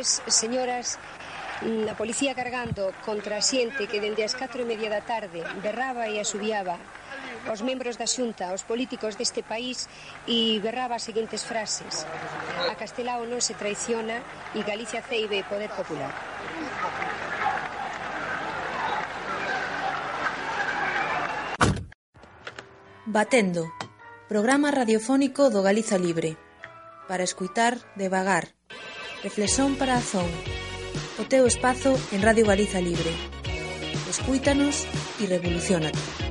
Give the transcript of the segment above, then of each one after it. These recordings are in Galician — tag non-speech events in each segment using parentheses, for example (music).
señores señoras, a policía cargando contra a xente que dende as 4 e media da tarde berraba e asubiaba. Aos membros da xunta, aos políticos deste país e berraba as seguintes frases. A Castelao non se traiciona e Galicia ceibe poder popular. Batendo, programa radiofónico do Galiza Libre para escuitar devagar Reflexión para a Zón. O teu espazo en Radio Galiza Libre. Escúitanos e revolucionate.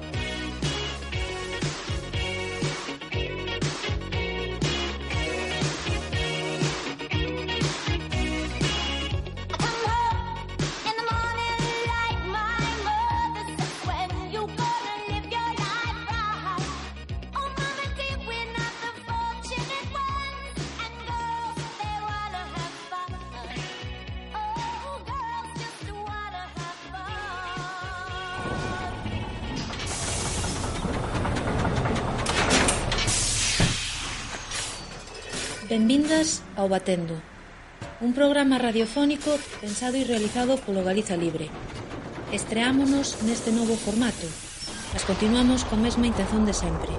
ao Batendo. Un programa radiofónico pensado e realizado polo Galiza Libre. Estreámonos neste novo formato, mas continuamos con mesma intención de sempre,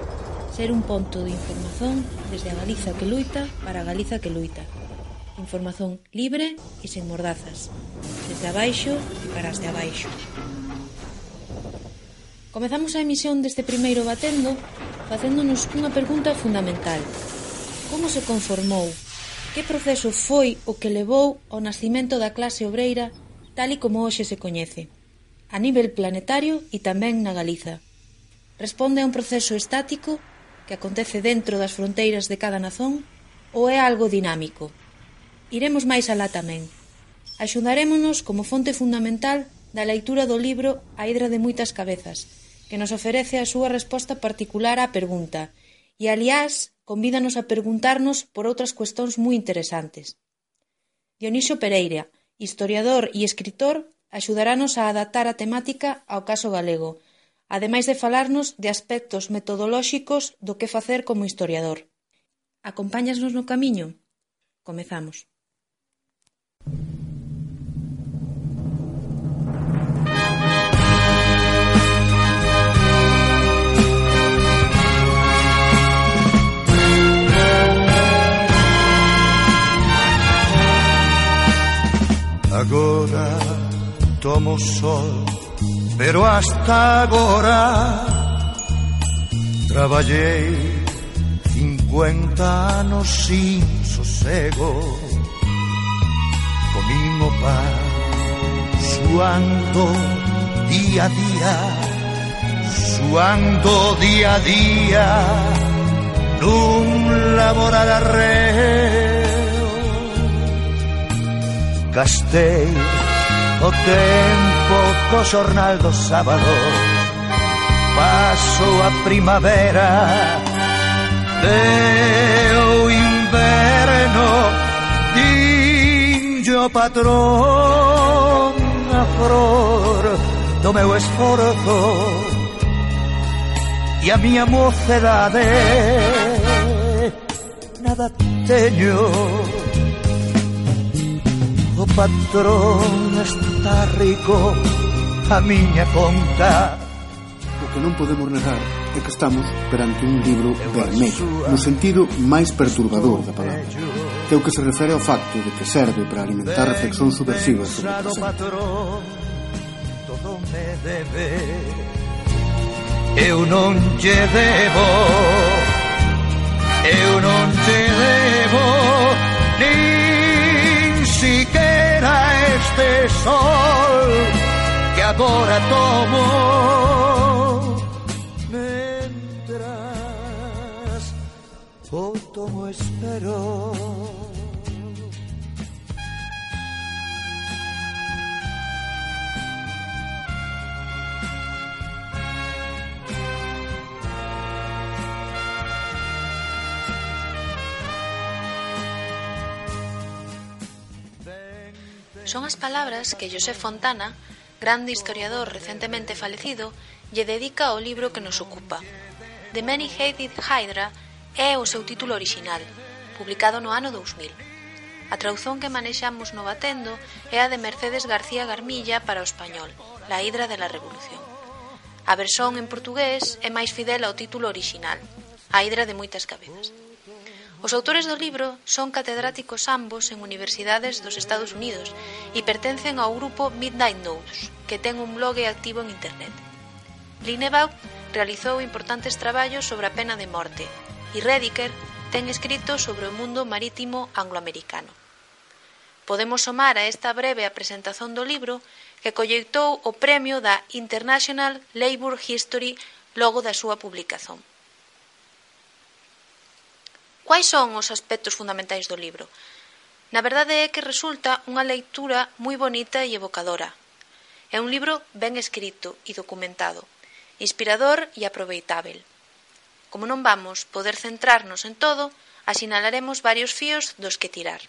ser un ponto de información desde a Galiza que luita para a Galiza que luita. Información libre e sen mordazas, desde abaixo e para as de abaixo. Comezamos a emisión deste primeiro Batendo facéndonos unha pergunta fundamental. Como se conformou Que proceso foi o que levou ao nascimento da clase obreira tal e como hoxe se coñece, a nivel planetario e tamén na Galiza? Responde a un proceso estático que acontece dentro das fronteiras de cada nazón ou é algo dinámico? Iremos máis alá tamén. Axudarémonos como fonte fundamental da leitura do libro A Hidra de moitas cabezas, que nos oferece a súa resposta particular á pergunta, e aliás convídanos a preguntarnos por outras cuestións moi interesantes. Dionisio Pereira, historiador e escritor, axudaranos a adaptar a temática ao caso galego, ademais de falarnos de aspectos metodolóxicos do que facer como historiador. Acompáñasnos no camiño? Comezamos. Thank you. Agora tomo sol, pero hasta agora traballei 50 anos sin sosego. Comín o pan suando día a día Suando día a día Nun laborar arreo Gastei o tempo co xornal do sábado Paso a primavera Deu inverno Dinho patrón a flor do meu esforzo E a miña mocedade Nada teño. O patrón está rico a miña conta. O que non podemos negar é que estamos perante un libro vermello no sentido máis perturbador da palabra que é o que se refere ao facto de que serve para alimentar reflexións subversivas sobre o presente. todo me debe. Eu non che debo Eu non te debo Ni siquiera este sol que agora tomo. Mientras o tomo espero Son as palabras que José Fontana, grande historiador recentemente falecido, lle dedica ao libro que nos ocupa. The Many Headed Hydra é o seu título orixinal, publicado no ano 2000. A tradución que manexamos no Batendo é a de Mercedes García Garmilla para o español, La Hidra de la Revolución. A versión en portugués é máis fidel ao título orixinal, A Hidra de moitas cabezas. Os autores do libro son catedráticos ambos en universidades dos Estados Unidos e pertencen ao grupo Midnight Notes, que ten un blog activo en Internet. Linebaugh realizou importantes traballos sobre a pena de morte e Rediker ten escrito sobre o mundo marítimo angloamericano. Podemos somar a esta breve presentación do libro que colleitou o premio da International Labour History logo da súa publicación. Quais son os aspectos fundamentais do libro? Na verdade é que resulta unha leitura moi bonita e evocadora. É un libro ben escrito e documentado, inspirador e aproveitável. Como non vamos poder centrarnos en todo, asinalaremos varios fíos dos que tirar.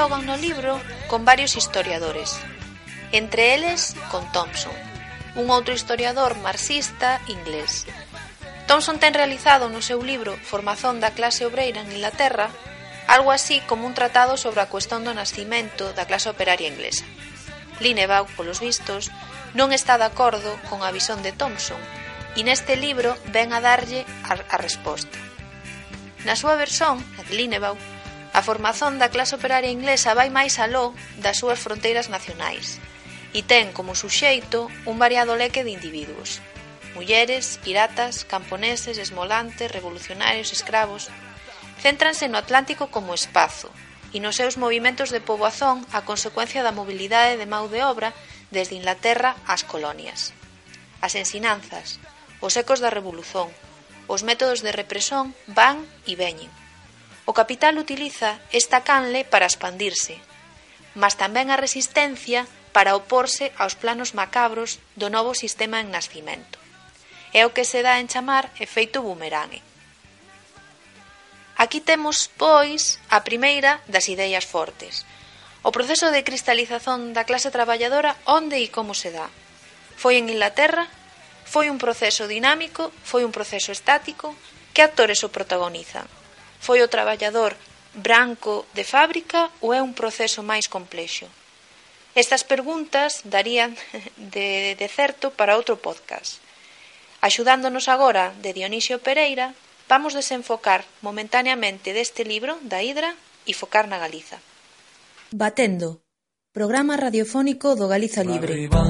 dialogan no libro con varios historiadores, entre eles con Thompson, un outro historiador marxista inglés. Thompson ten realizado no seu libro Formación da clase obreira en Inglaterra algo así como un tratado sobre a cuestión do nascimento da clase operaria inglesa. Linebaugh, polos vistos, non está de acordo con a visón de Thompson e neste libro ven a darlle a, a resposta. Na súa versión, a de Linebaugh, A formación da clase operaria inglesa vai máis aló das súas fronteiras nacionais e ten como suxeito un variado leque de individuos. Mulleres, piratas, camponeses, esmolantes, revolucionarios, escravos... Céntranse no Atlántico como espazo e nos seus movimentos de poboazón a consecuencia da mobilidade de mau de obra desde Inglaterra ás colonias. As ensinanzas, os ecos da revolución, os métodos de represión van e veñen O capital utiliza esta canle para expandirse, mas tamén a resistencia para oporse aos planos macabros do novo sistema en nascimento. É o que se dá en chamar efeito bumerangue. Aquí temos, pois, a primeira das ideas fortes, o proceso de cristalización da clase traballadora onde e como se dá. Foi en Inglaterra, foi un proceso dinámico, foi un proceso estático, que actores o protagonizan? Foi o traballador branco de fábrica ou é un proceso máis complexo? Estas preguntas darían (laughs) de, de certo para outro podcast. Axudándonos agora de Dionisio Pereira, vamos desenfocar momentaneamente deste libro da Hidra e focar na Galiza. Batendo, programa radiofónico do Galiza Libre. Arriba,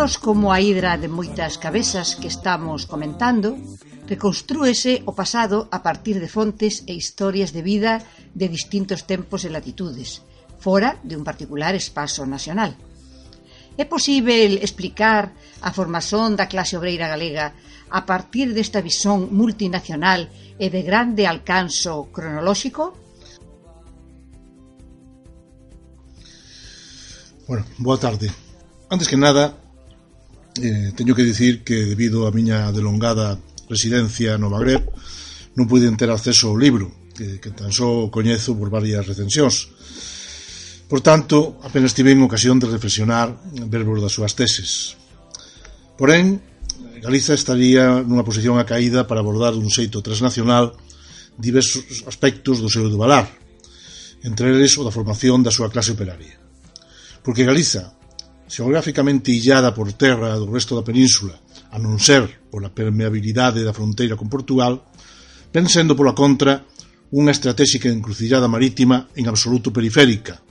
libros como A Hidra de moitas cabezas que estamos comentando, reconstrúese o pasado a partir de fontes e historias de vida de distintos tempos e latitudes, fora de un particular espazo nacional. É posível explicar a formación da clase obreira galega a partir desta visón multinacional e de grande alcanzo cronolóxico? Bueno, boa tarde. Antes que nada, eh, teño que dicir que debido á miña delongada residencia no Magreb non puiden ter acceso ao libro, que, que tan só coñezo por varias recensións. Por tanto, apenas tive en ocasión de reflexionar verbos das súas teses. Porén, Galiza estaría nunha posición acaída para abordar dun xeito transnacional diversos aspectos do seu devalar, entre eles o da formación da súa clase operaria. Porque Galiza, xeográficamente illada por terra do resto da península, a non ser pola permeabilidade da fronteira con Portugal, ven sendo pola contra unha estratégica encrucillada marítima en absoluto periférica,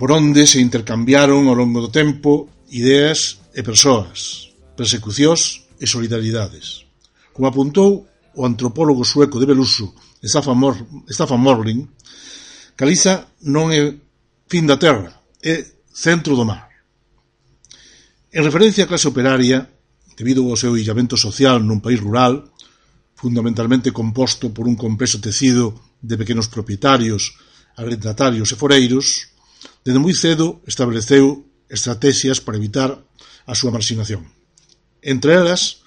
por onde se intercambiaron ao longo do tempo ideas e persoas, persecucións e solidaridades. Como apuntou o antropólogo sueco de Beluso, Staffan, Mor Staffan Morling, Caliza non é fin da terra, é centro do mar. En referencia á clase operaria, debido ao seu illamento social nun país rural, fundamentalmente composto por un compeso tecido de pequenos propietarios, arrendatarios e foreiros, desde moi cedo estableceu estrategias para evitar a súa marxinación. Entre elas,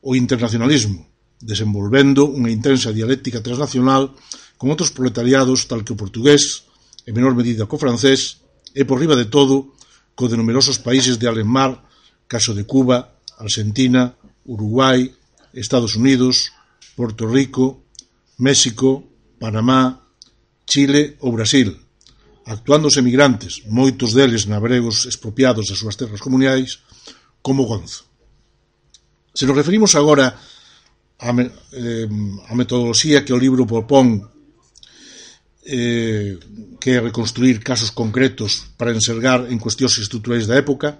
o internacionalismo, desenvolvendo unha intensa dialéctica transnacional con outros proletariados tal que o portugués, en menor medida co francés, e por riba de todo co de numerosos países de Alemar, caso de Cuba, Argentina, Uruguai, Estados Unidos, Porto Rico, México, Panamá, Chile ou Brasil, actuando os emigrantes, moitos deles nabregos expropiados das súas terras comunais, como Gonzo. Se nos referimos agora a, eh, a metodoloxía que o libro propón eh, que é reconstruir casos concretos para ensergar en cuestións estruturais da época,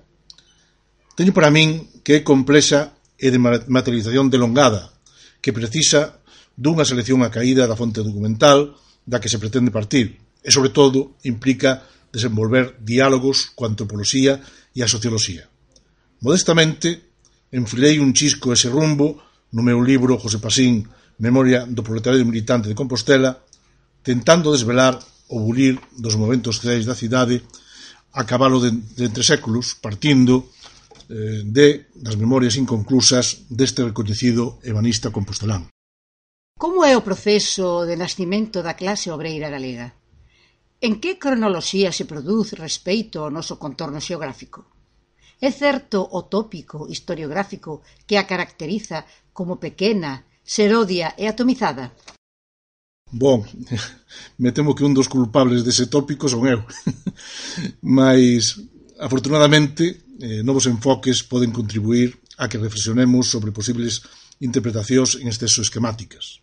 teño para min que é complexa e de materialización delongada, que precisa dunha selección a caída da fonte documental da que se pretende partir, e, sobre todo, implica desenvolver diálogos coa antropoloxía e a socioloxía. Modestamente, enfilei un chisco ese rumbo no meu libro José Pasín, Memoria do Proletario Militante de Compostela, tentando desvelar o bulir dos momentos creais da cidade a cabalo de, de entre séculos, partindo eh, de das memorias inconclusas deste recoñecido ebanista compostelán. Como é o proceso de nascimento da clase obreira galega? En que cronoloxía se produz respeito ao noso contorno xeográfico? É certo o tópico historiográfico que a caracteriza como pequena, serodia e atomizada? Bon, (laughs) me temo que un dos culpables dese tópico son eu. (laughs) Mais, afortunadamente, eh, novos enfoques poden contribuir a que reflexionemos sobre posibles interpretacións en exceso esquemáticas.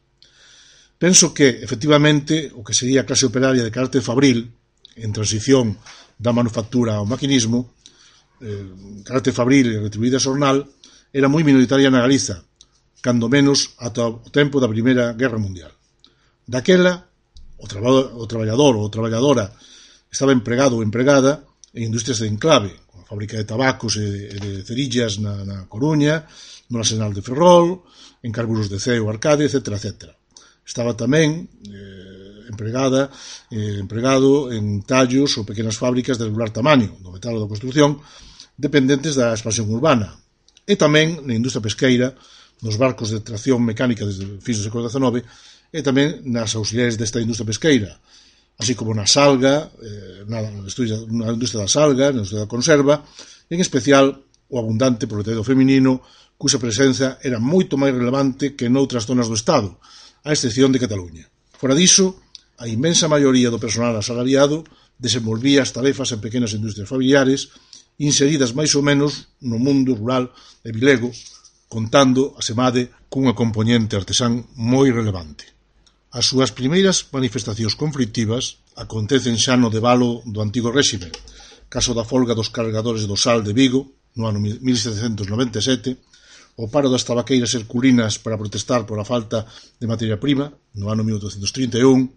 Penso que, efectivamente, o que sería a clase operaria de carácter fabril, en transición da manufactura ao maquinismo, eh, carácter fabril e retribuída xornal, era moi minoritaria na Galiza, cando menos ata o tempo da Primeira Guerra Mundial. Daquela, o, traba, o traballador ou traballadora estaba empregado ou empregada en industrias de enclave, como a fábrica de tabacos e de, de cerillas na, na Coruña, no arsenal de Ferrol, en carburos de ceo, arcade, etc. etc. Estaba tamén eh, empregada, eh, empregado en tallos ou pequenas fábricas de regular tamaño, do metal ou da construción, dependentes da expansión urbana, e tamén na industria pesqueira, nos barcos de tracción mecánica desde fins do século XIX, e tamén nas auxiliares desta industria pesqueira, así como na salga, eh, na, industria, na industria da salga, na industria da conserva, e en especial o abundante proletariado feminino, cuxa presenza era moito máis relevante que noutras zonas do Estado, a excepción de Cataluña. Fora diso, a inmensa maioría do personal asalariado desenvolvía as tarefas en pequenas industrias familiares inseridas máis ou menos no mundo rural e vilego, contando, asemade, cunha componente artesán moi relevante. As súas primeiras manifestacións conflictivas acontecen xa no debalo do antigo réxime, caso da folga dos cargadores do sal de Vigo no ano 1797, o paro das tabaqueiras herculinas para protestar pola falta de materia prima no ano 1831,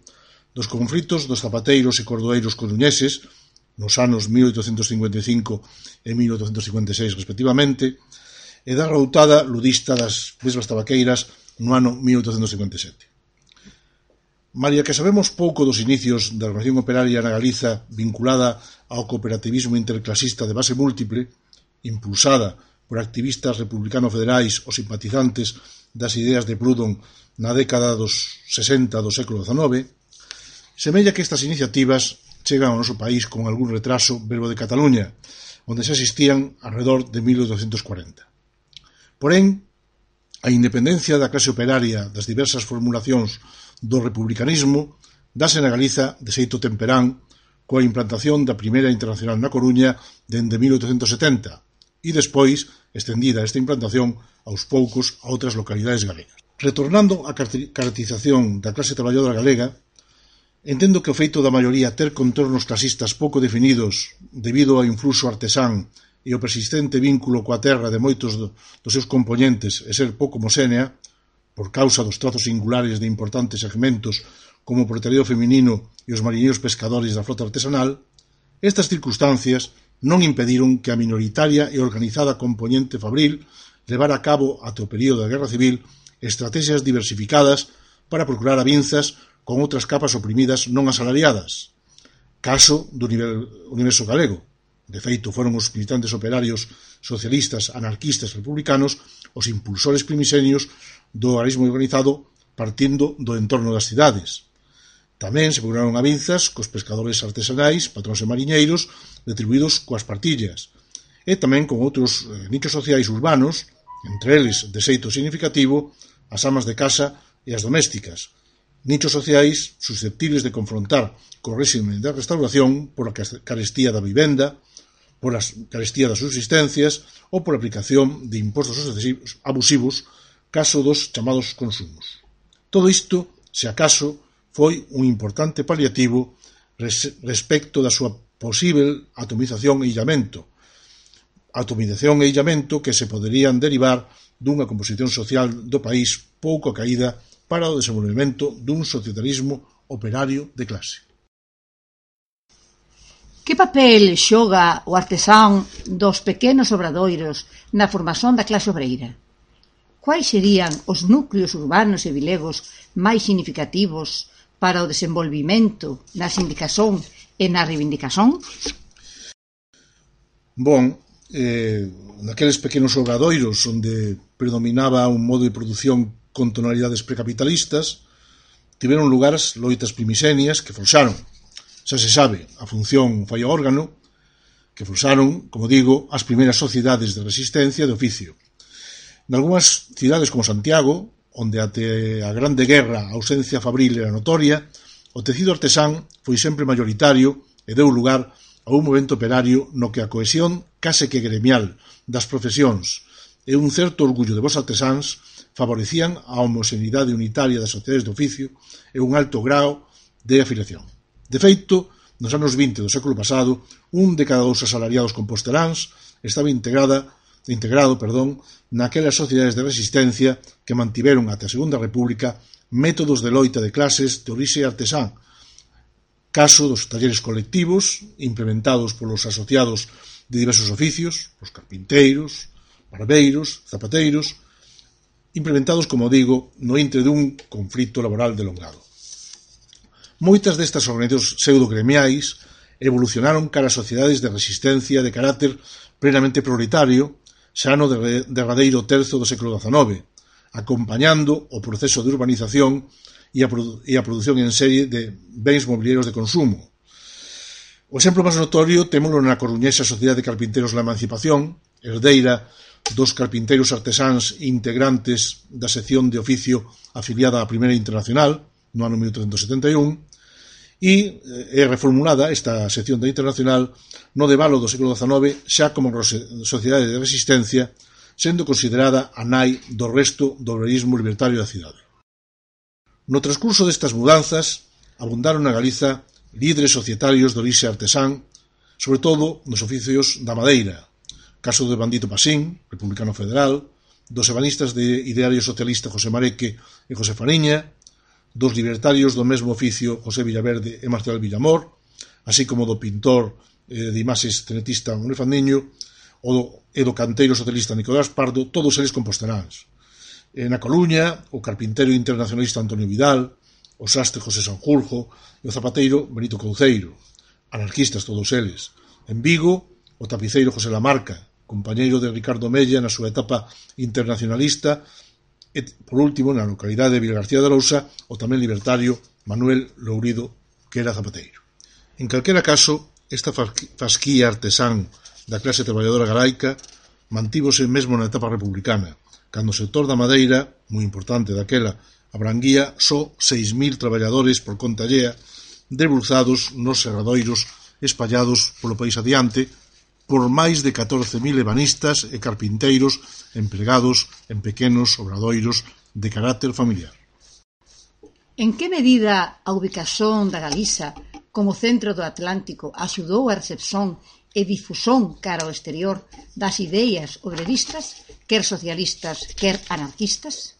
dos conflitos dos zapateiros e cordoeiros coruñeses nos anos 1855 e 1856 respectivamente, e da routada ludista das mesmas tabaqueiras no ano 1857. Malia que sabemos pouco dos inicios da organización operaria na Galiza vinculada ao cooperativismo interclasista de base múltiple, impulsada por activistas republicano-federais ou simpatizantes das ideas de Proudhon na década dos 60 do século XIX, semella que estas iniciativas chegan ao noso país con algún retraso verbo de Cataluña, onde xa existían alrededor de 1840. Porén, a independencia da clase operaria das diversas formulacións do republicanismo dase na Galiza de xeito temperán coa implantación da Primeira Internacional na Coruña dende 1870 e despois estendida esta implantación aos poucos a outras localidades galegas. Retornando á caracterización da clase traballadora galega, Entendo que o feito da maioría ter contornos clasistas pouco definidos debido ao influxo artesán e o persistente vínculo coa terra de moitos dos seus componentes e ser pouco homoxénea por causa dos trazos singulares de importantes segmentos como o proletariado feminino e os mariñeiros pescadores da frota artesanal, estas circunstancias non impediron que a minoritaria e organizada componente fabril levara a cabo até o período da Guerra Civil estrategias diversificadas para procurar a vinzas con outras capas oprimidas non asalariadas, caso do nivel, universo galego. De feito, foron os militantes operarios socialistas, anarquistas, republicanos, os impulsores primixenios do organismo organizado partindo do entorno das cidades. Tamén se procuraron avinzas cos pescadores artesanais, patróns e mariñeiros, retribuídos coas partillas, e tamén con outros eh, nichos sociais urbanos, entre eles, de xeito significativo, as amas de casa e as domésticas, nichos sociais susceptibles de confrontar co réxime da restauración pola carestía da vivenda, pola carestía das subsistencias ou pola aplicación de impostos abusivos caso dos chamados consumos. Todo isto, se acaso, foi un importante paliativo res respecto da súa posible atomización e illamento, atomización e illamento que se poderían derivar dunha composición social do país pouco caída para o desenvolvemento dun societarismo operario de clase. Que papel xoga o artesán dos pequenos obradoiros na formación da clase obreira? Quais serían os núcleos urbanos e vilegos máis significativos para o desenvolvimento na sindicación e na reivindicación? Bon, eh, naqueles pequenos obradoiros onde predominaba un modo de produción con tonalidades precapitalistas, tiveron lugares loitas primixenias que forxaron, xa se sabe, a función falla órgano, que forxaron, como digo, as primeiras sociedades de resistencia de oficio. Nalgúnas cidades como Santiago, onde até a Grande Guerra a ausencia fabril era notoria, o tecido artesán foi sempre maioritario e deu lugar a un movimento operario no que a cohesión case que gremial das profesións e un certo orgullo de vos artesáns favorecían a homoxenidade unitaria das sociedades de oficio e un alto grao de afiliación. De feito, nos anos 20 do século pasado, un de cada dous asalariados composteláns estaba integrada integrado, perdón, naquelas sociedades de resistencia que mantiveron até a Segunda República métodos de loita de clases de orixe artesán, caso dos talleres colectivos implementados polos asociados de diversos oficios, os carpinteiros, barbeiros, zapateiros, implementados, como digo, no intre dun conflito laboral delongado. Moitas destas organizacións pseudo-gremiais evolucionaron cara a sociedades de resistencia de carácter plenamente proletario xa no derradeiro terzo do século XIX, acompañando o proceso de urbanización e a, e a produción en serie de bens mobiliarios de consumo. O exemplo máis notorio témolo na coruñesa Sociedade de Carpinteros da Emancipación, herdeira dos carpinteiros artesáns integrantes da sección de oficio afiliada á Primeira Internacional no ano 1371, e eh, é eh, reformulada esta sección da Internacional no devalo do século XIX xa como eh, sociedade de resistencia sendo considerada a nai do resto do obrerismo libertario da cidade. No transcurso destas mudanzas abundaron na Galiza líderes societarios de orixe artesán, sobre todo nos oficios da madeira, caso do Bandito Pasín, republicano federal, dos ebanistas de ideario socialista José Mareque e José Fariña, dos libertarios do mesmo oficio José Villaverde e Marcial Villamor, así como do pintor eh, de imaxes tenetista Manuel Fandiño o do, e do canteiro socialista Nicolás Pardo, todos eles composteráns. E eh, na Coluña, o carpintero internacionalista Antonio Vidal, o sastre José Sanjurjo e o zapateiro Benito Couceiro, anarquistas todos eles. En Vigo, o tapiceiro José Lamarca, compañeiro de Ricardo Mella na súa etapa internacionalista e, por último, na localidade de Vilagarcía de Arousa, o tamén libertario Manuel Lourido, que era zapateiro. En calquera caso, esta fasquía artesán da clase traballadora galaica mantívose mesmo na etapa republicana, cando o sector da madeira, moi importante daquela, abranguía só 6.000 traballadores por conta llea, debruzados nos serradoiros espallados polo país adiante, por máis de catorce mil ebanistas e carpinteiros empregados en pequenos obradoiros de carácter familiar. En que medida a ubicación da Galiza como centro do Atlántico axudou a recepción e difusón cara ao exterior das ideas obreristas, quer socialistas, quer anarquistas?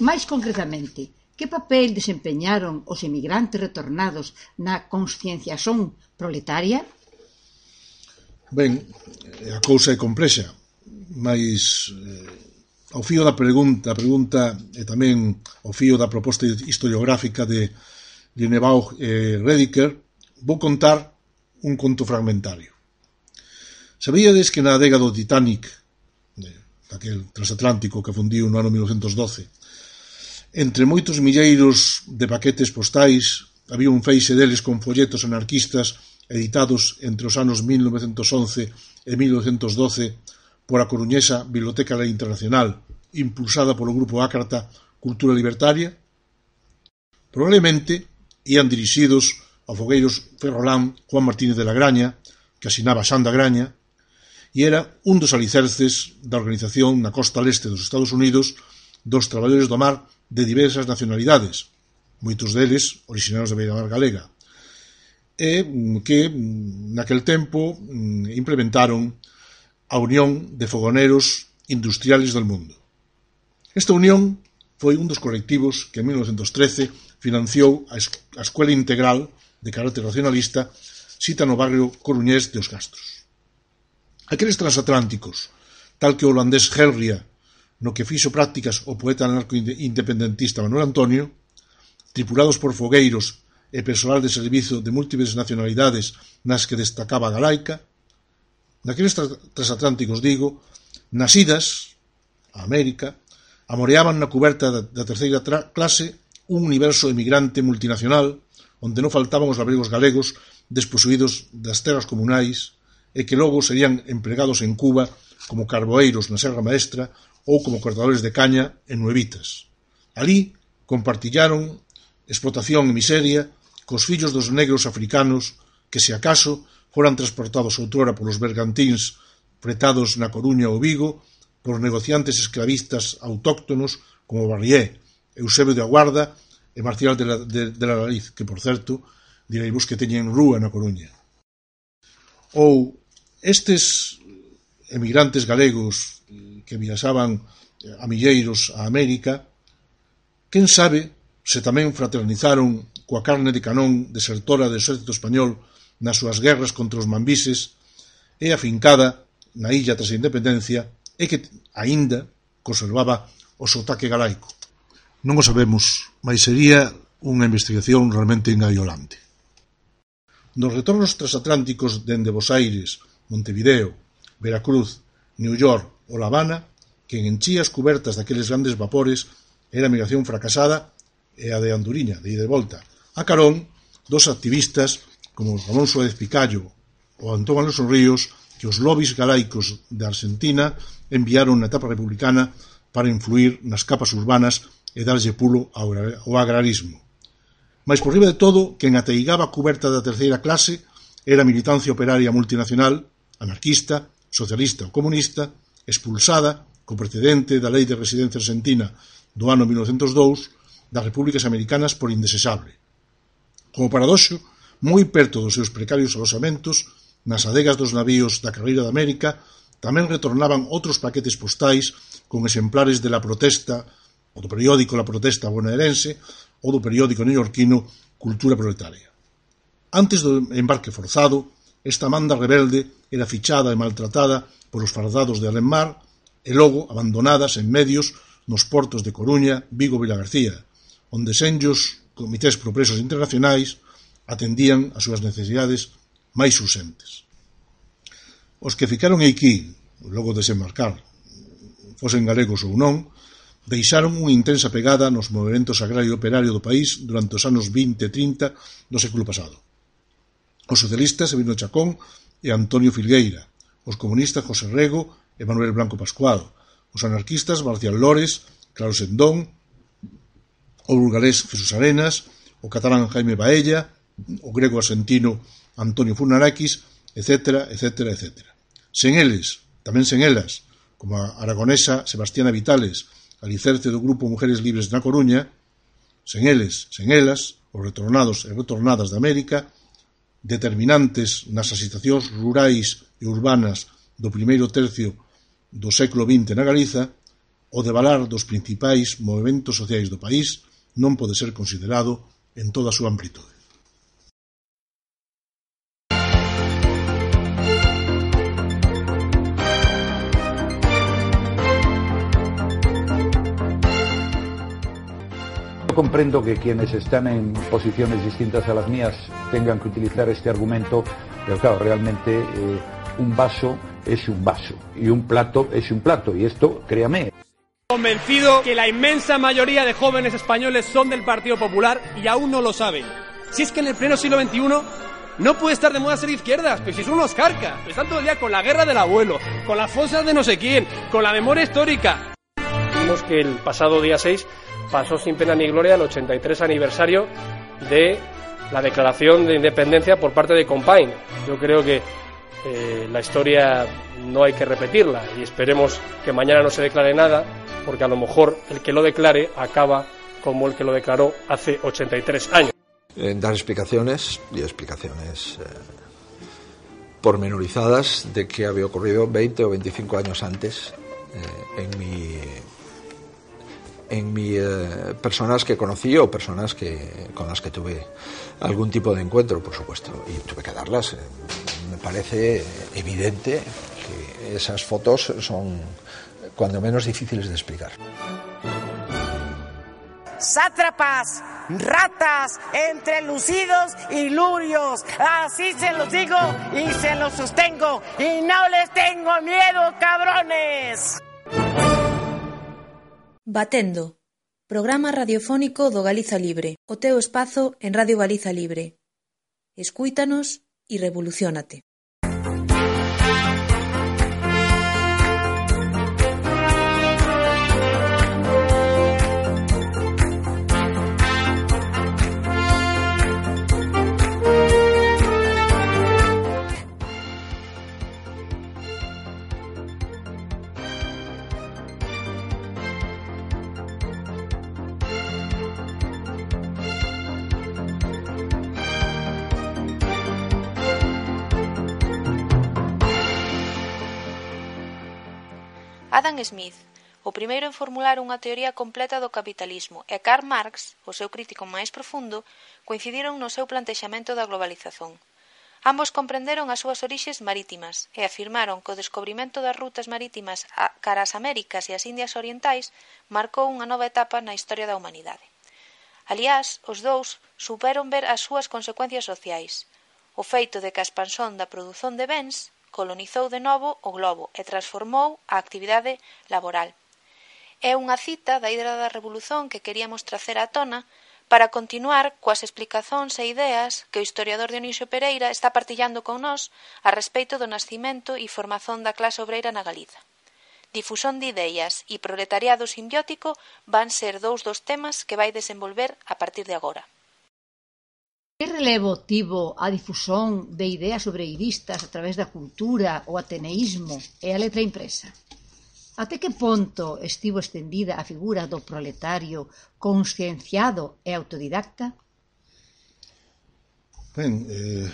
Máis concretamente, que papel desempeñaron os emigrantes retornados na conscienciación proletaria? Ben, a cousa é complexa, mas eh, ao fío da pregunta, a pregunta e tamén ao fío da proposta historiográfica de Linebaugh e Rediker, vou contar un conto fragmentario. Sabíades que na adega do Titanic, daquel transatlántico que fundiu no ano 1912, entre moitos milleiros de paquetes postais había un feixe deles con folletos anarquistas editados entre os anos 1911 e 1912 pola coruñesa Biblioteca Internacional, impulsada polo grupo ácrata Cultura Libertaria? Probablemente ían dirixidos a fogueiros Ferrolán Juan Martínez de la Graña, que asinaba Xanda Graña, e era un dos alicerces da organización na costa leste dos Estados Unidos dos traballadores do mar de diversas nacionalidades, moitos deles originarios da Beira Mar Galega e que naquel tempo implementaron a Unión de Fogoneros Industriales del Mundo. Esta unión foi un dos colectivos que en 1913 financiou a Escuela Integral de carácter Racionalista cita no barrio coruñés de Os Castros. Aqueles transatlánticos, tal que o holandés Helria, no que fixo prácticas o poeta anarco-independentista Manuel Antonio, tripulados por fogueiros e persoal de servizo de múltiples nacionalidades nas que destacaba a galaica, naqueles transatlánticos, digo, nas idas a América, amoreaban na cuberta da terceira clase un universo emigrante multinacional onde non faltaban os labregos galegos desposuídos das terras comunais e que logo serían empregados en Cuba como carboeiros na Serra Maestra ou como cortadores de caña en Nuevitas. Alí compartillaron explotación e miseria, cos fillos dos negros africanos que, se acaso, foran transportados outrora polos bergantíns fretados na Coruña ou Vigo por negociantes esclavistas autóctonos como Barrié, Eusebio de Aguarda e Marcial de la, de, de la Lariz, que, por certo, direivos que teñen rúa na Coruña. Ou estes emigrantes galegos que viaxaban a milleiros a América, quen sabe se tamén fraternizaron coa carne de canón desertora do exército español nas súas guerras contra os mambises e afincada na illa tras a independencia e que aínda conservaba o sotaque galaico. Non o sabemos, mas sería unha investigación realmente engaiolante. Nos retornos transatlánticos dende Bos Aires, Montevideo, Veracruz, New York ou La Habana, que enchía as cubertas daqueles grandes vapores era a migración fracasada e a de Anduriña, de ida e volta, a carón dos activistas como Ramón Suárez Picallo ou Antón Alonso Ríos que os lobbies galaicos de Argentina enviaron na etapa republicana para influir nas capas urbanas e darlle pulo ao agrarismo. Mas por riba de todo, quen ateigaba a cuberta da terceira clase era a militancia operaria multinacional, anarquista, socialista ou comunista, expulsada co precedente da Lei de Residencia Argentina do ano 1902 das repúblicas americanas por indesexable. Como paradoxo, moi perto dos seus precarios alosamentos, nas adegas dos navíos da Carreira de América, tamén retornaban outros paquetes postais con exemplares de la protesta, o do periódico La Protesta Bonaerense, ou do periódico neoyorquino Cultura Proletaria. Antes do embarque forzado, esta manda rebelde era fichada e maltratada polos fardados de Alenmar e logo abandonadas en medios nos portos de Coruña, Vigo e Vilagarcía, onde senllos comités propresos internacionais atendían as súas necesidades máis urxentes. Os que ficaron aquí, logo de desembarcar, fosen galegos ou non, deixaron unha intensa pegada nos movimentos agrario e operario do país durante os anos 20 e 30 do século pasado. Os socialistas Sabino Chacón e Antonio Filgueira, os comunistas José Rego e Manuel Blanco Pascual, os anarquistas Marcial Lores, Claro Sendón o burgalés Jesús Arenas, o catalán Jaime Baella, o grego argentino Antonio Funaraquis, etc., etc., etc. Sen eles, tamén sen elas, como a aragonesa Sebastiana Vitales, alicerce do grupo Mujeres Libres na Coruña, sen eles, sen elas, os retornados e retornadas de América, determinantes nas asitacións rurais e urbanas do primeiro tercio do século XX na Galiza, o devalar dos principais movimentos sociais do país, non pode ser considerado en toda a súa amplitude. comprendo que quienes están en posiciones distintas a las mías tengan que utilizar este argumento, pero claro, realmente eh, un vaso es un vaso y un plato es un plato y esto, créame. Convencido que la inmensa mayoría de jóvenes españoles son del Partido Popular y aún no lo saben. Si es que en el pleno siglo XXI no puede estar de moda ser izquierdas, pues si son unos carcas, están todo el día con la guerra del abuelo, con las fosas de no sé quién, con la memoria histórica. Vimos que el pasado día 6 pasó sin pena ni gloria el 83 aniversario de la declaración de independencia por parte de Compain. Yo creo que eh, la historia no hay que repetirla y esperemos que mañana no se declare nada, porque a lo mejor el que lo declare acaba como el que lo declaró hace 83 años. Eh, dar explicaciones y explicaciones eh, pormenorizadas de qué había ocurrido 20 o 25 años antes eh, en mi en mi eh, personas que conocí o personas que con las que tuve algún tipo de encuentro, por supuesto, y tuve que darlas. Me parece evidente que esas fotos son cuando menos difíciles de explicar. Sátrapas, ratas, entrelucidos y lurios. Así se los digo y se los sostengo. Y no les tengo miedo, cabrones. Batendo, programa radiofónico do Galiza Libre, o teu espazo en Radio Galiza Libre. Escuítanos e revolucionate. Adam Smith, o primeiro en formular unha teoría completa do capitalismo, e Karl Marx, o seu crítico máis profundo, coincidiron no seu plantexamento da globalización. Ambos comprenderon as súas orixes marítimas e afirmaron que o descobrimento das rutas marítimas a, cara as Américas e as Indias Orientais marcou unha nova etapa na historia da humanidade. Aliás, os dous superon ver as súas consecuencias sociais. O feito de que a expansión da produción de bens colonizou de novo o globo e transformou a actividade laboral. É unha cita da Hidra da Revolución que queríamos tracer á tona para continuar coas explicacións e ideas que o historiador Dionisio Pereira está partillando con nós a respeito do nascimento e formación da clase obreira na Galiza. Difusión de ideas e proletariado simbiótico van ser dous dos temas que vai desenvolver a partir de agora. Que relevo tivo a difusión de ideas obreiristas a través da cultura, o ateneísmo e a letra impresa? Até que ponto estivo estendida a figura do proletario conscienciado e autodidacta? Ben, eh,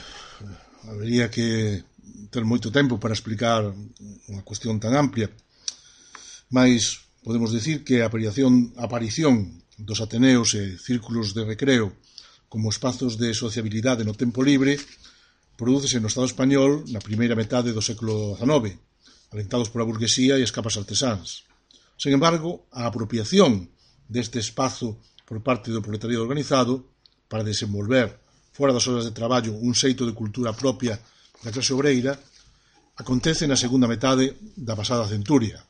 habería que ter moito tempo para explicar unha cuestión tan amplia, mas podemos decir que a aparición, a aparición dos Ateneos e círculos de recreo como espazos de sociabilidade no tempo libre prodúcese no Estado español na primeira metade do século XIX, alentados pola burguesía e as capas artesáns. Sen embargo, a apropiación deste espazo por parte do proletariado organizado para desenvolver fora das horas de traballo un xeito de cultura propia da clase obreira acontece na segunda metade da pasada centuria.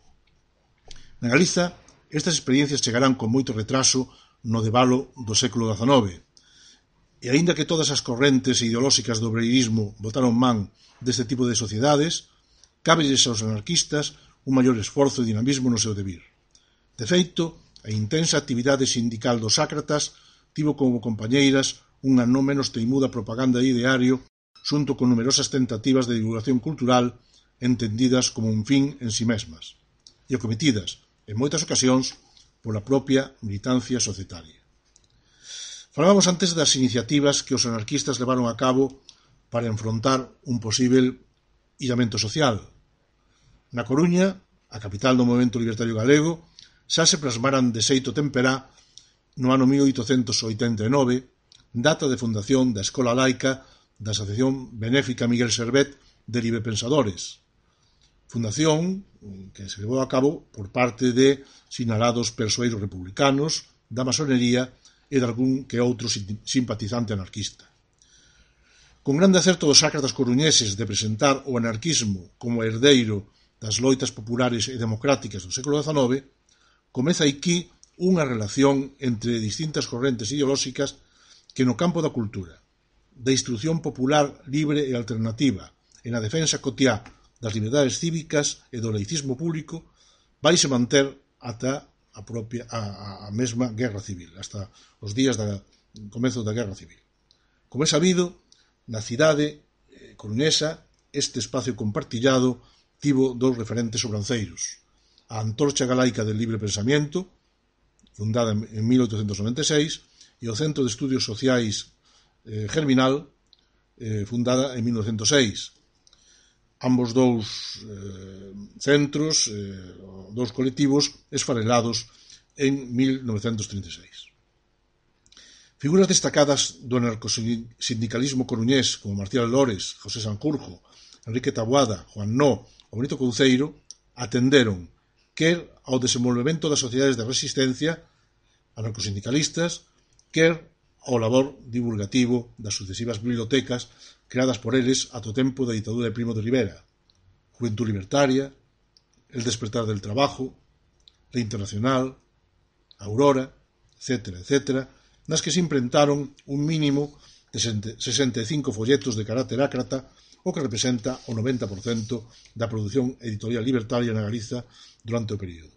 Na Galiza, estas experiencias chegarán con moito retraso no debalo do século XIX, E aínda que todas as correntes ideolóxicas do obreirismo votaron man deste tipo de sociedades, cabelles aos anarquistas un maior esforzo e dinamismo no seu debir. De feito, a intensa actividade sindical dos Sácratas tivo como compañeiras unha non menos teimuda propaganda de ideario xunto con numerosas tentativas de divulgación cultural entendidas como un fin en si sí mesmas e acometidas, en moitas ocasións, pola propia militancia societaria. Falábamos antes das iniciativas que os anarquistas levaron a cabo para enfrontar un posible illamento social. Na Coruña, a capital do movimento libertario galego, xa se plasmaran de xeito temperá no ano 1889, data de fundación da Escola Laica da Asociación Benéfica Miguel Servet de Libre Pensadores. Fundación que se levou a cabo por parte de sinalados persoeiros republicanos da masonería e dalgún que outro simpatizante anarquista. Con grande acerto dos sácratas coruñeses de presentar o anarquismo como herdeiro das loitas populares e democráticas do século XIX, comeza aquí unha relación entre distintas correntes ideolóxicas que no campo da cultura, da instrucción popular libre e alternativa e na defensa cotiá das liberdades cívicas e do laicismo público vai se manter ata a, propia, a, a mesma Guerra Civil, hasta os días da comezo da Guerra Civil. Como é sabido, na cidade eh, coruñesa, este espacio compartillado tivo dous referentes sobranceiros. A Antorcha Galaica del Libre Pensamiento, fundada en 1896, e o Centro de Estudios Sociais eh, Germinal, eh, fundada en 1906, ambos dous eh, centros, eh, dous colectivos, esfarelados en 1936. Figuras destacadas do anarcosindicalismo coruñés como Marcial Lores, José Sanjurjo, Enrique Tabuada, Juan No, ou Benito Couceiro atenderon quer ao desenvolvemento das sociedades de resistencia anarcosindicalistas, quer ao labor divulgativo das sucesivas bibliotecas creadas por eles ato tempo da ditadura de Primo de Rivera, Juventud Libertaria, El Despertar del Trabajo, La Internacional, Aurora, etc., etc., nas que se imprentaron un mínimo de 65 folletos de carácter ácrata o que representa o 90% da produción editorial libertaria na Galiza durante o período.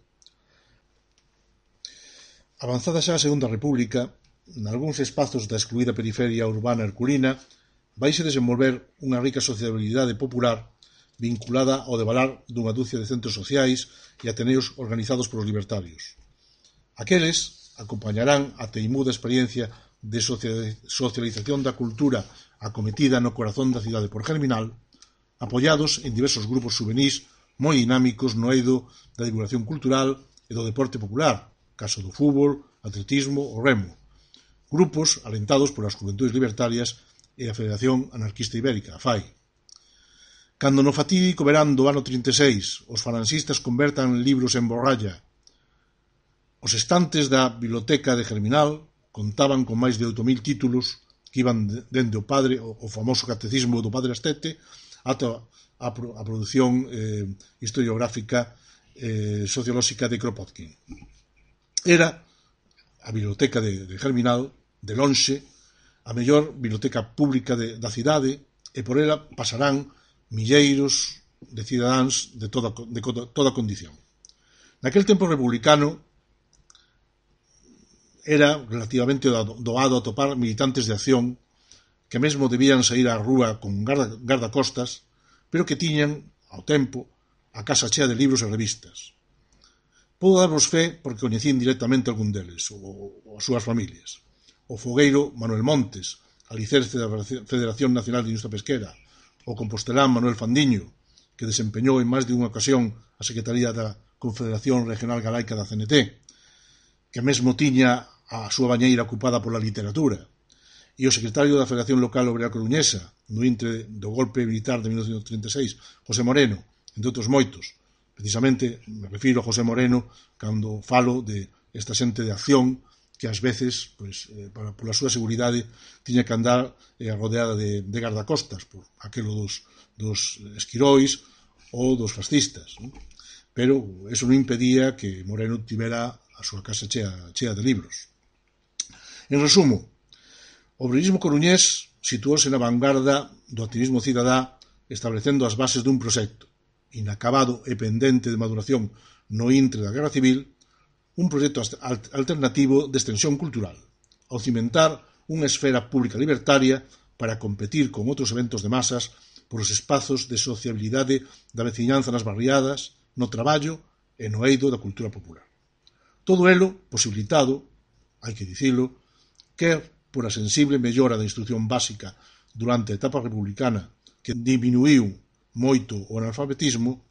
Avanzada xa a Segunda República, nalgúns espazos da excluída periferia urbana herculina vaise desenvolver unha rica sociabilidade popular vinculada ao devalar dunha dúcia de centros sociais e ateneos organizados polos libertarios. Aqueles acompañarán a teimuda experiencia de socialización da cultura acometida no corazón da cidade por Germinal, apoiados en diversos grupos juvenís moi dinámicos no eido da divulgación cultural e do deporte popular, caso do fútbol, atletismo ou remo. Grupos alentados polas juventudes libertarias e a Federación Anarquista Ibérica, a FAI. Cando no fatídico verán do ano 36 os falanxistas convertan libros en borralla, os estantes da biblioteca de Germinal contaban con máis de 8.000 títulos que iban dende o padre, o famoso catecismo do padre Astete, ata a, a produción eh, historiográfica eh, sociolóxica de Kropotkin. Era a biblioteca de, de Germinal, de lonxe, a mellor biblioteca pública de, da cidade e por ela pasarán milleiros de cidadáns de toda, de toda condición. Naquel tempo republicano era relativamente doado atopar militantes de acción que mesmo debían sair á rúa con garda, costas, pero que tiñan, ao tempo, a casa chea de libros e revistas. Podo darvos fe porque coñecín directamente algún deles, ou, ou as súas familias o fogueiro Manuel Montes, alicerce da Federación Nacional de Industria Pesquera, o compostelán Manuel Fandiño, que desempeñou en máis de unha ocasión a Secretaría da Confederación Regional Galaica da CNT, que mesmo tiña a súa bañeira ocupada pola literatura, e o secretario da Federación Local Obrera Coruñesa, no intre do golpe militar de 1936, José Moreno, entre outros moitos. Precisamente me refiro a José Moreno cando falo de esta xente de acción que ás veces, pois, eh, para, pola súa seguridade, tiña que andar eh, rodeada de, de gardacostas, por aquelo dos, dos esquirois ou dos fascistas. Non? Pero eso non impedía que Moreno tivera a súa casa chea, chea de libros. En resumo, o obreirismo coruñés situouse na vanguarda do activismo cidadá establecendo as bases dun proxecto inacabado e pendente de maduración no intre da Guerra Civil un proxecto alternativo de extensión cultural, ao cimentar unha esfera pública libertaria para competir con outros eventos de masas por os espazos de sociabilidade da veciñanza nas barriadas, no traballo e no eido da cultura popular. Todo elo posibilitado, hai que dicilo, quer por a sensible mellora da instrucción básica durante a etapa republicana que diminuiu moito o analfabetismo,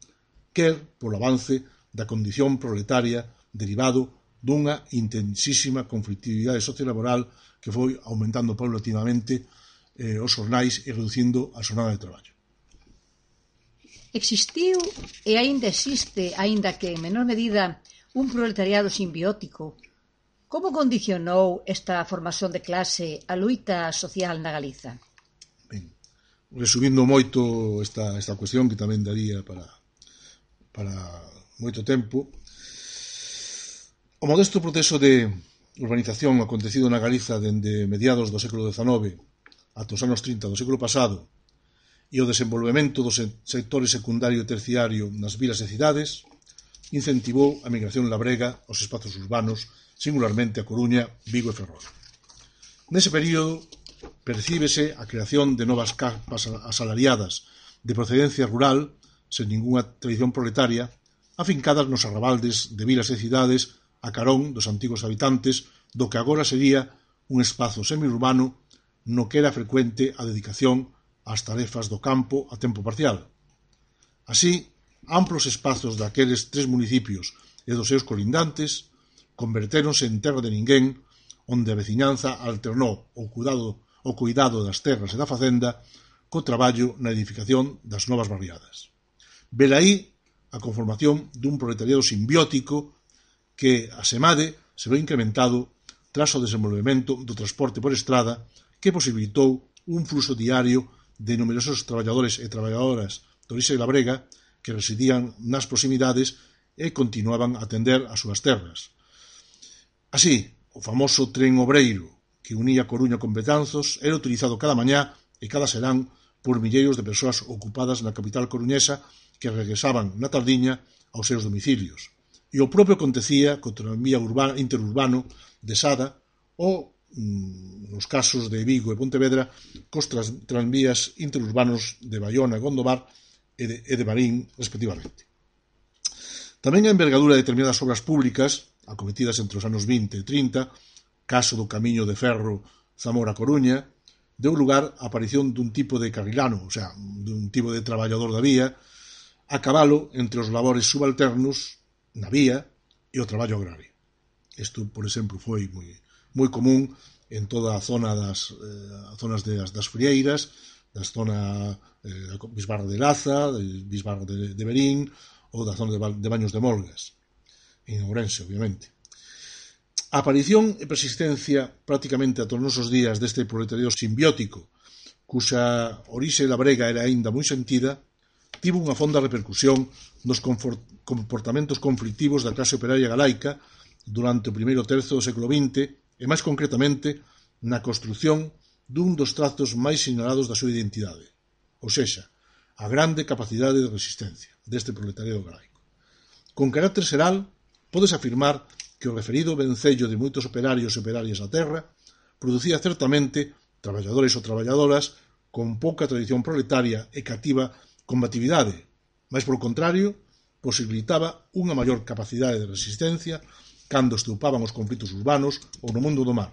quer polo avance da condición proletaria derivado dunha intensísima conflictividade sociolaboral que foi aumentando paulatinamente eh, os jornais e reducindo a xornada de traballo. Existiu e aínda existe, aínda que en menor medida, un proletariado simbiótico. Como condicionou esta formación de clase a luita social na Galiza? Ben, resumindo moito esta, esta cuestión que tamén daría para, para moito tempo, O modesto proceso de urbanización acontecido na Galiza dende mediados do século XIX ata os anos 30 do século pasado e o desenvolvemento do sectores secundario e terciario nas vilas e cidades incentivou a migración labrega aos espazos urbanos, singularmente a Coruña, Vigo e Ferrol. Nese período percíbese a creación de novas capas asalariadas de procedencia rural, sen ningunha tradición proletaria, afincadas nos arrabaldes de vilas e cidades a carón dos antigos habitantes do que agora sería un espazo semiurbano no que era frecuente a dedicación ás tarefas do campo a tempo parcial. Así, amplos espazos daqueles tres municipios e dos seus colindantes convertéronse en terra de ninguén onde a veciñanza alternou o cuidado, o cuidado das terras e da facenda co traballo na edificación das novas barriadas. Velaí a conformación dun proletariado simbiótico que, asemade, se ve incrementado tras o desenvolvemento do transporte por estrada que posibilitou un fluxo diario de numerosos traballadores e traballadoras de orixe labrega que residían nas proximidades e continuaban a atender as súas terras. Así, o famoso tren obreiro que unía Coruña con Betanzos era utilizado cada mañá e cada serán por milleiros de persoas ocupadas na capital coruñesa que regresaban na tardiña aos seus domicilios. E o propio acontecía co tranvía urbano, interurbano de Sada ou, mm, nos casos de Vigo e Pontevedra, cos tranvías interurbanos de Bayona e Gondomar e de, e de Marín, respectivamente. Tamén a envergadura de determinadas obras públicas, acometidas entre os anos 20 e 30, caso do camiño de ferro Zamora-Coruña, deu lugar á aparición dun tipo de carrilano, o sea, dun tipo de traballador da vía, a cabalo entre os labores subalternos na vía e o traballo agrario. Isto, por exemplo, foi moi, moi común en toda a zona das eh, zonas de, das, das Frieiras, das zona eh, Bisbarra de Laza, de Bisbarra de, de Berín, ou da zona de, de Baños de Molgas, en Ourense, obviamente. A aparición e persistencia prácticamente a todos os nosos días deste proletariado simbiótico, cuxa orixe labrega era aínda moi sentida, tivo unha fonda repercusión nos comportamentos conflictivos da clase operaria galaica durante o primeiro terzo do século XX e máis concretamente na construción dun dos trazos máis sinalados da súa identidade, ou seja, a grande capacidade de resistencia deste proletariado galaico. Con carácter xeral, podes afirmar que o referido vencello de moitos operarios e operarias da terra producía certamente traballadores ou traballadoras con pouca tradición proletaria e cativa combatividade, mas polo contrario posibilitaba unha maior capacidade de resistencia cando estoupaban os conflitos urbanos ou no mundo do mar,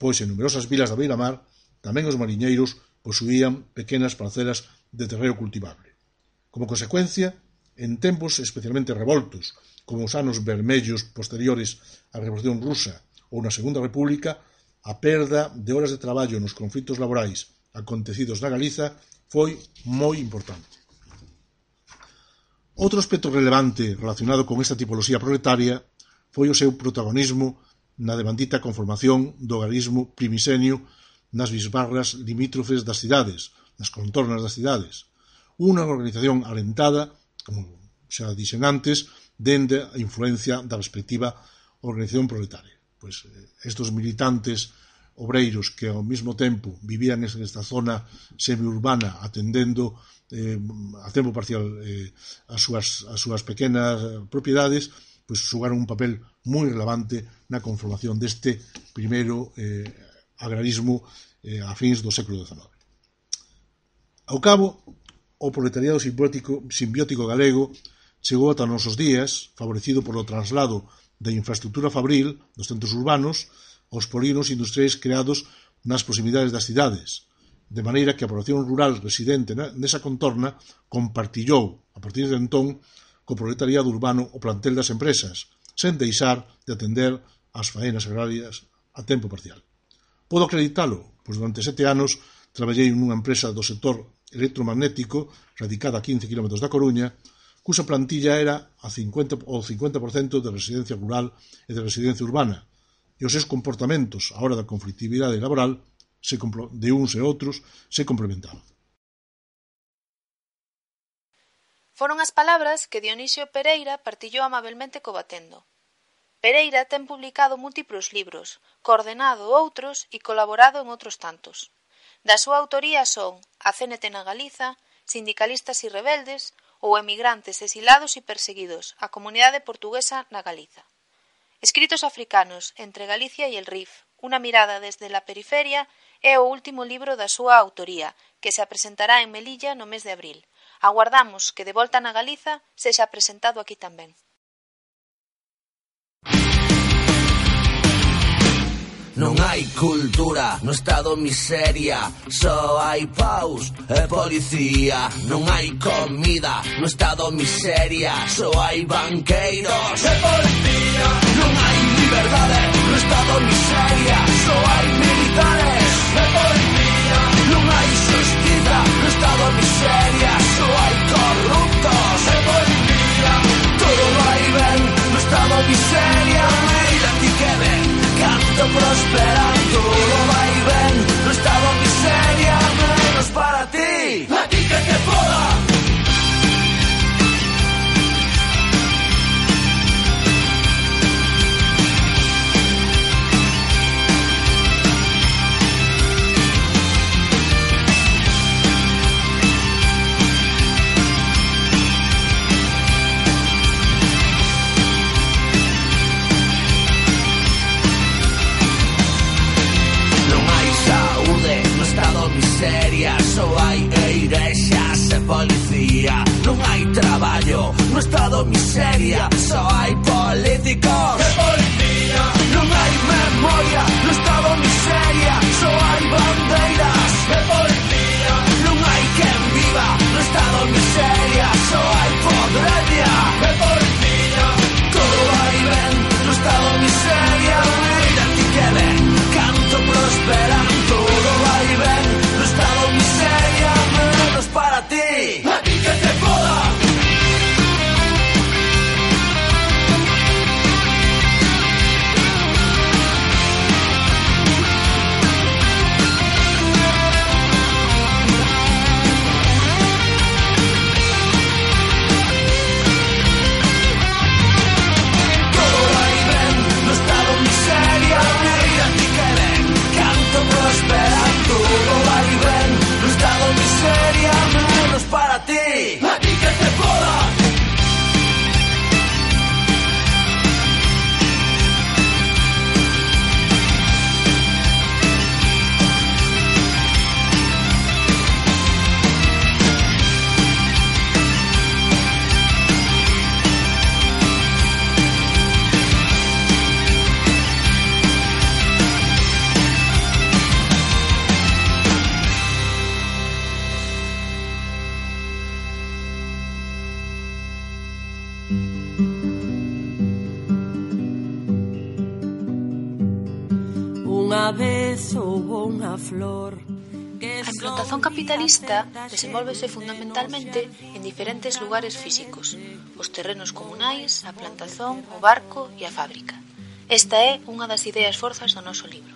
pois en numerosas vilas da Beira Mar tamén os mariñeiros posuían pequenas parcelas de terreo cultivable. Como consecuencia, en tempos especialmente revoltos, como os anos vermellos posteriores á Revolución Rusa ou na Segunda República, a perda de horas de traballo nos conflitos laborais acontecidos na Galiza foi moi importante. Outro aspecto relevante relacionado con esta tipoloxía proletaria foi o seu protagonismo na devandita conformación do garismo primisenio nas bisbarras limítrofes das cidades, nas contornas das cidades. Unha organización alentada, como xa dixen antes, dende a influencia da respectiva organización proletaria. Pois eh, estos militantes obreiros que ao mesmo tempo vivían nesta zona semiurbana atendendo eh, a tempo parcial eh, as, súas, as súas pequenas eh, propiedades, pois xugaron un papel moi relevante na conformación deste primeiro eh, agrarismo eh, a fins do século XIX. Ao cabo, o proletariado simbiótico, simbiótico galego chegou ata nosos días, favorecido polo traslado da infraestructura fabril dos centros urbanos os polinos industriais creados nas proximidades das cidades, de maneira que a población rural residente nesa contorna compartillou, a partir de entón, co proletariado urbano o plantel das empresas, sen deixar de atender as faenas agrarias a tempo parcial. Podo acreditalo, pois durante sete anos traballei nunha empresa do sector electromagnético radicada a 15 km da Coruña, cusa plantilla era a 50, o 50% de residencia rural e de residencia urbana, e os seus comportamentos á hora da conflictividade laboral se de uns e outros se complementaban. Foron as palabras que Dionisio Pereira partillou amabelmente co Batendo. Pereira ten publicado múltiplos libros, coordenado outros e colaborado en outros tantos. Da súa autoría son A CNT na Galiza, Sindicalistas e Rebeldes ou Emigrantes exilados e perseguidos, a comunidade portuguesa na Galiza. Escritos africanos entre Galicia e el Rif, unha mirada desde la periferia é o último libro da súa autoría, que se apresentará en Melilla no mes de abril. Aguardamos que de volta na Galiza sexa presentado aquí tamén. Non hai cultura no estado miseria Só hai paus e policía. Non hai comida no estado miseria Só hai banqueiros e policía. Non hai liberdade no estado miseria Só hai militares. desenvólvese fundamentalmente en diferentes lugares físicos, os terrenos comunais, a plantazón, o barco e a fábrica. Esta é unha das ideas forzas do noso libro.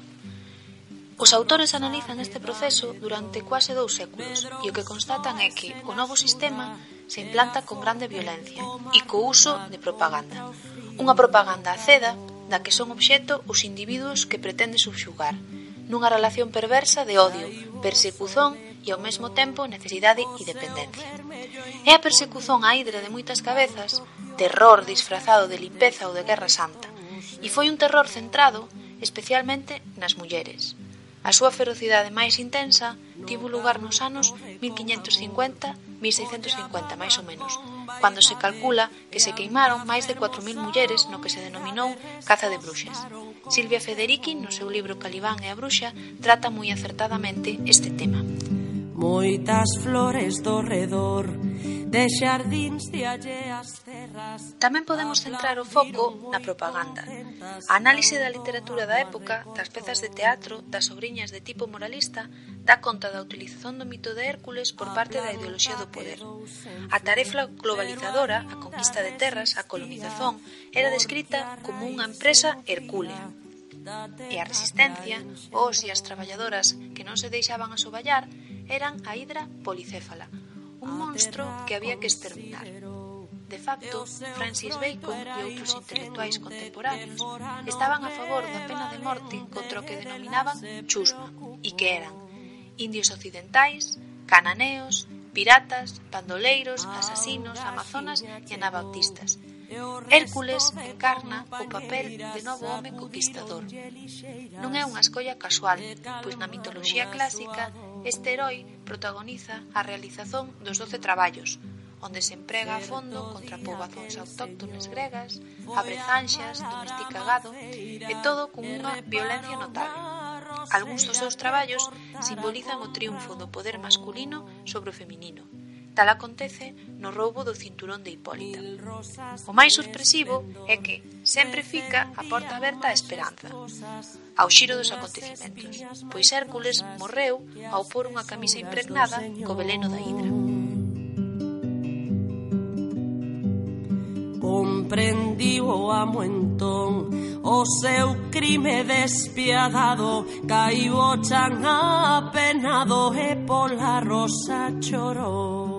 Os autores analizan este proceso durante quase dous séculos e o que constatan é que o novo sistema se implanta con grande violencia e co uso de propaganda. Unha propaganda aceda da que son obxeto os individuos que pretende subxugar, nunha relación perversa de odio, persecución e ao mesmo tempo necesidade e dependencia. É a persecución á hidra de moitas cabezas, terror disfrazado de limpeza ou de guerra santa, e foi un terror centrado especialmente nas mulleres. A súa ferocidade máis intensa tivo lugar nos anos 1550-1650, máis ou menos, cando se calcula que se queimaron máis de 4.000 mulleres no que se denominou caza de bruxas. Silvia Federici, no seu libro Calibán e a bruxa, trata moi acertadamente este tema. Moitas flores do redor de xardíns de alleas terras Tamén podemos centrar o foco na propaganda. A análise da literatura da época, das pezas de teatro, das obriñas de tipo moralista dá conta da utilización do mito de Hércules por parte da ideoloxía do poder. A tarefa globalizadora, a conquista de terras, a colonización era descrita como unha empresa hercúlea. E a resistencia, os e as traballadoras que non se deixaban asoballar eran a Hidra policéfala, un monstro que había que exterminar. De facto, Francis Bacon e outros intelectuais contemporáneos estaban a favor da pena de morte contra o que denominaban chusma, e que eran indios occidentais, cananeos, piratas, bandoleiros, asasinos, amazonas e anabautistas, Hércules encarna o papel de novo home conquistador. Non é unha escolla casual, pois na mitoloxía clásica este heroi protagoniza a realización dos doce traballos, onde se emprega a fondo contra poboacións autóctones gregas, abrezanxas, domestica gado, e todo con unha violencia notable. Algúns dos seus traballos simbolizan o triunfo do poder masculino sobre o feminino. Tal acontece no roubo do cinturón de Hipólita. O máis sorpresivo é que sempre fica a porta aberta á esperanza, ao xiro dos acontecimentos, pois Hércules morreu ao pôr unha camisa impregnada co veleno da hidra. Comprendiu o amo entón O seu crime despiadado. Caiu o chan apenado E pola rosa chorou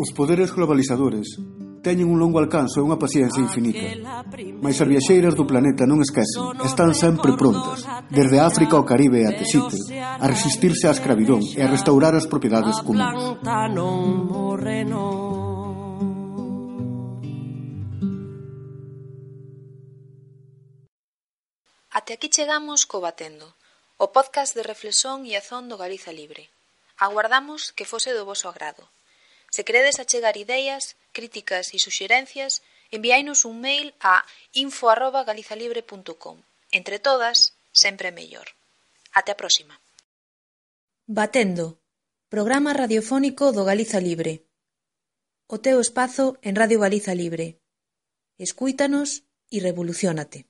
Os poderes globalizadores teñen un longo alcance e unha paciencia infinita. Mais as viaxeiras do planeta non esquecen, están sempre prontas, desde África ao Caribe e a Xite, a resistirse á escravidón e a restaurar as propiedades comuns. Até aquí chegamos co Batendo, o podcast de reflexión e azón do Galiza Libre. Aguardamos que fose do voso agrado. Se queredes achegar ideas, críticas e suxerencias, enviainos un mail a info@galizalibre.com. Entre todas, sempre mellor. Até a próxima. Batendo, programa radiofónico do Galiza Libre. O teu espazo en Radio Galiza Libre. Escúitanos e revolucionate.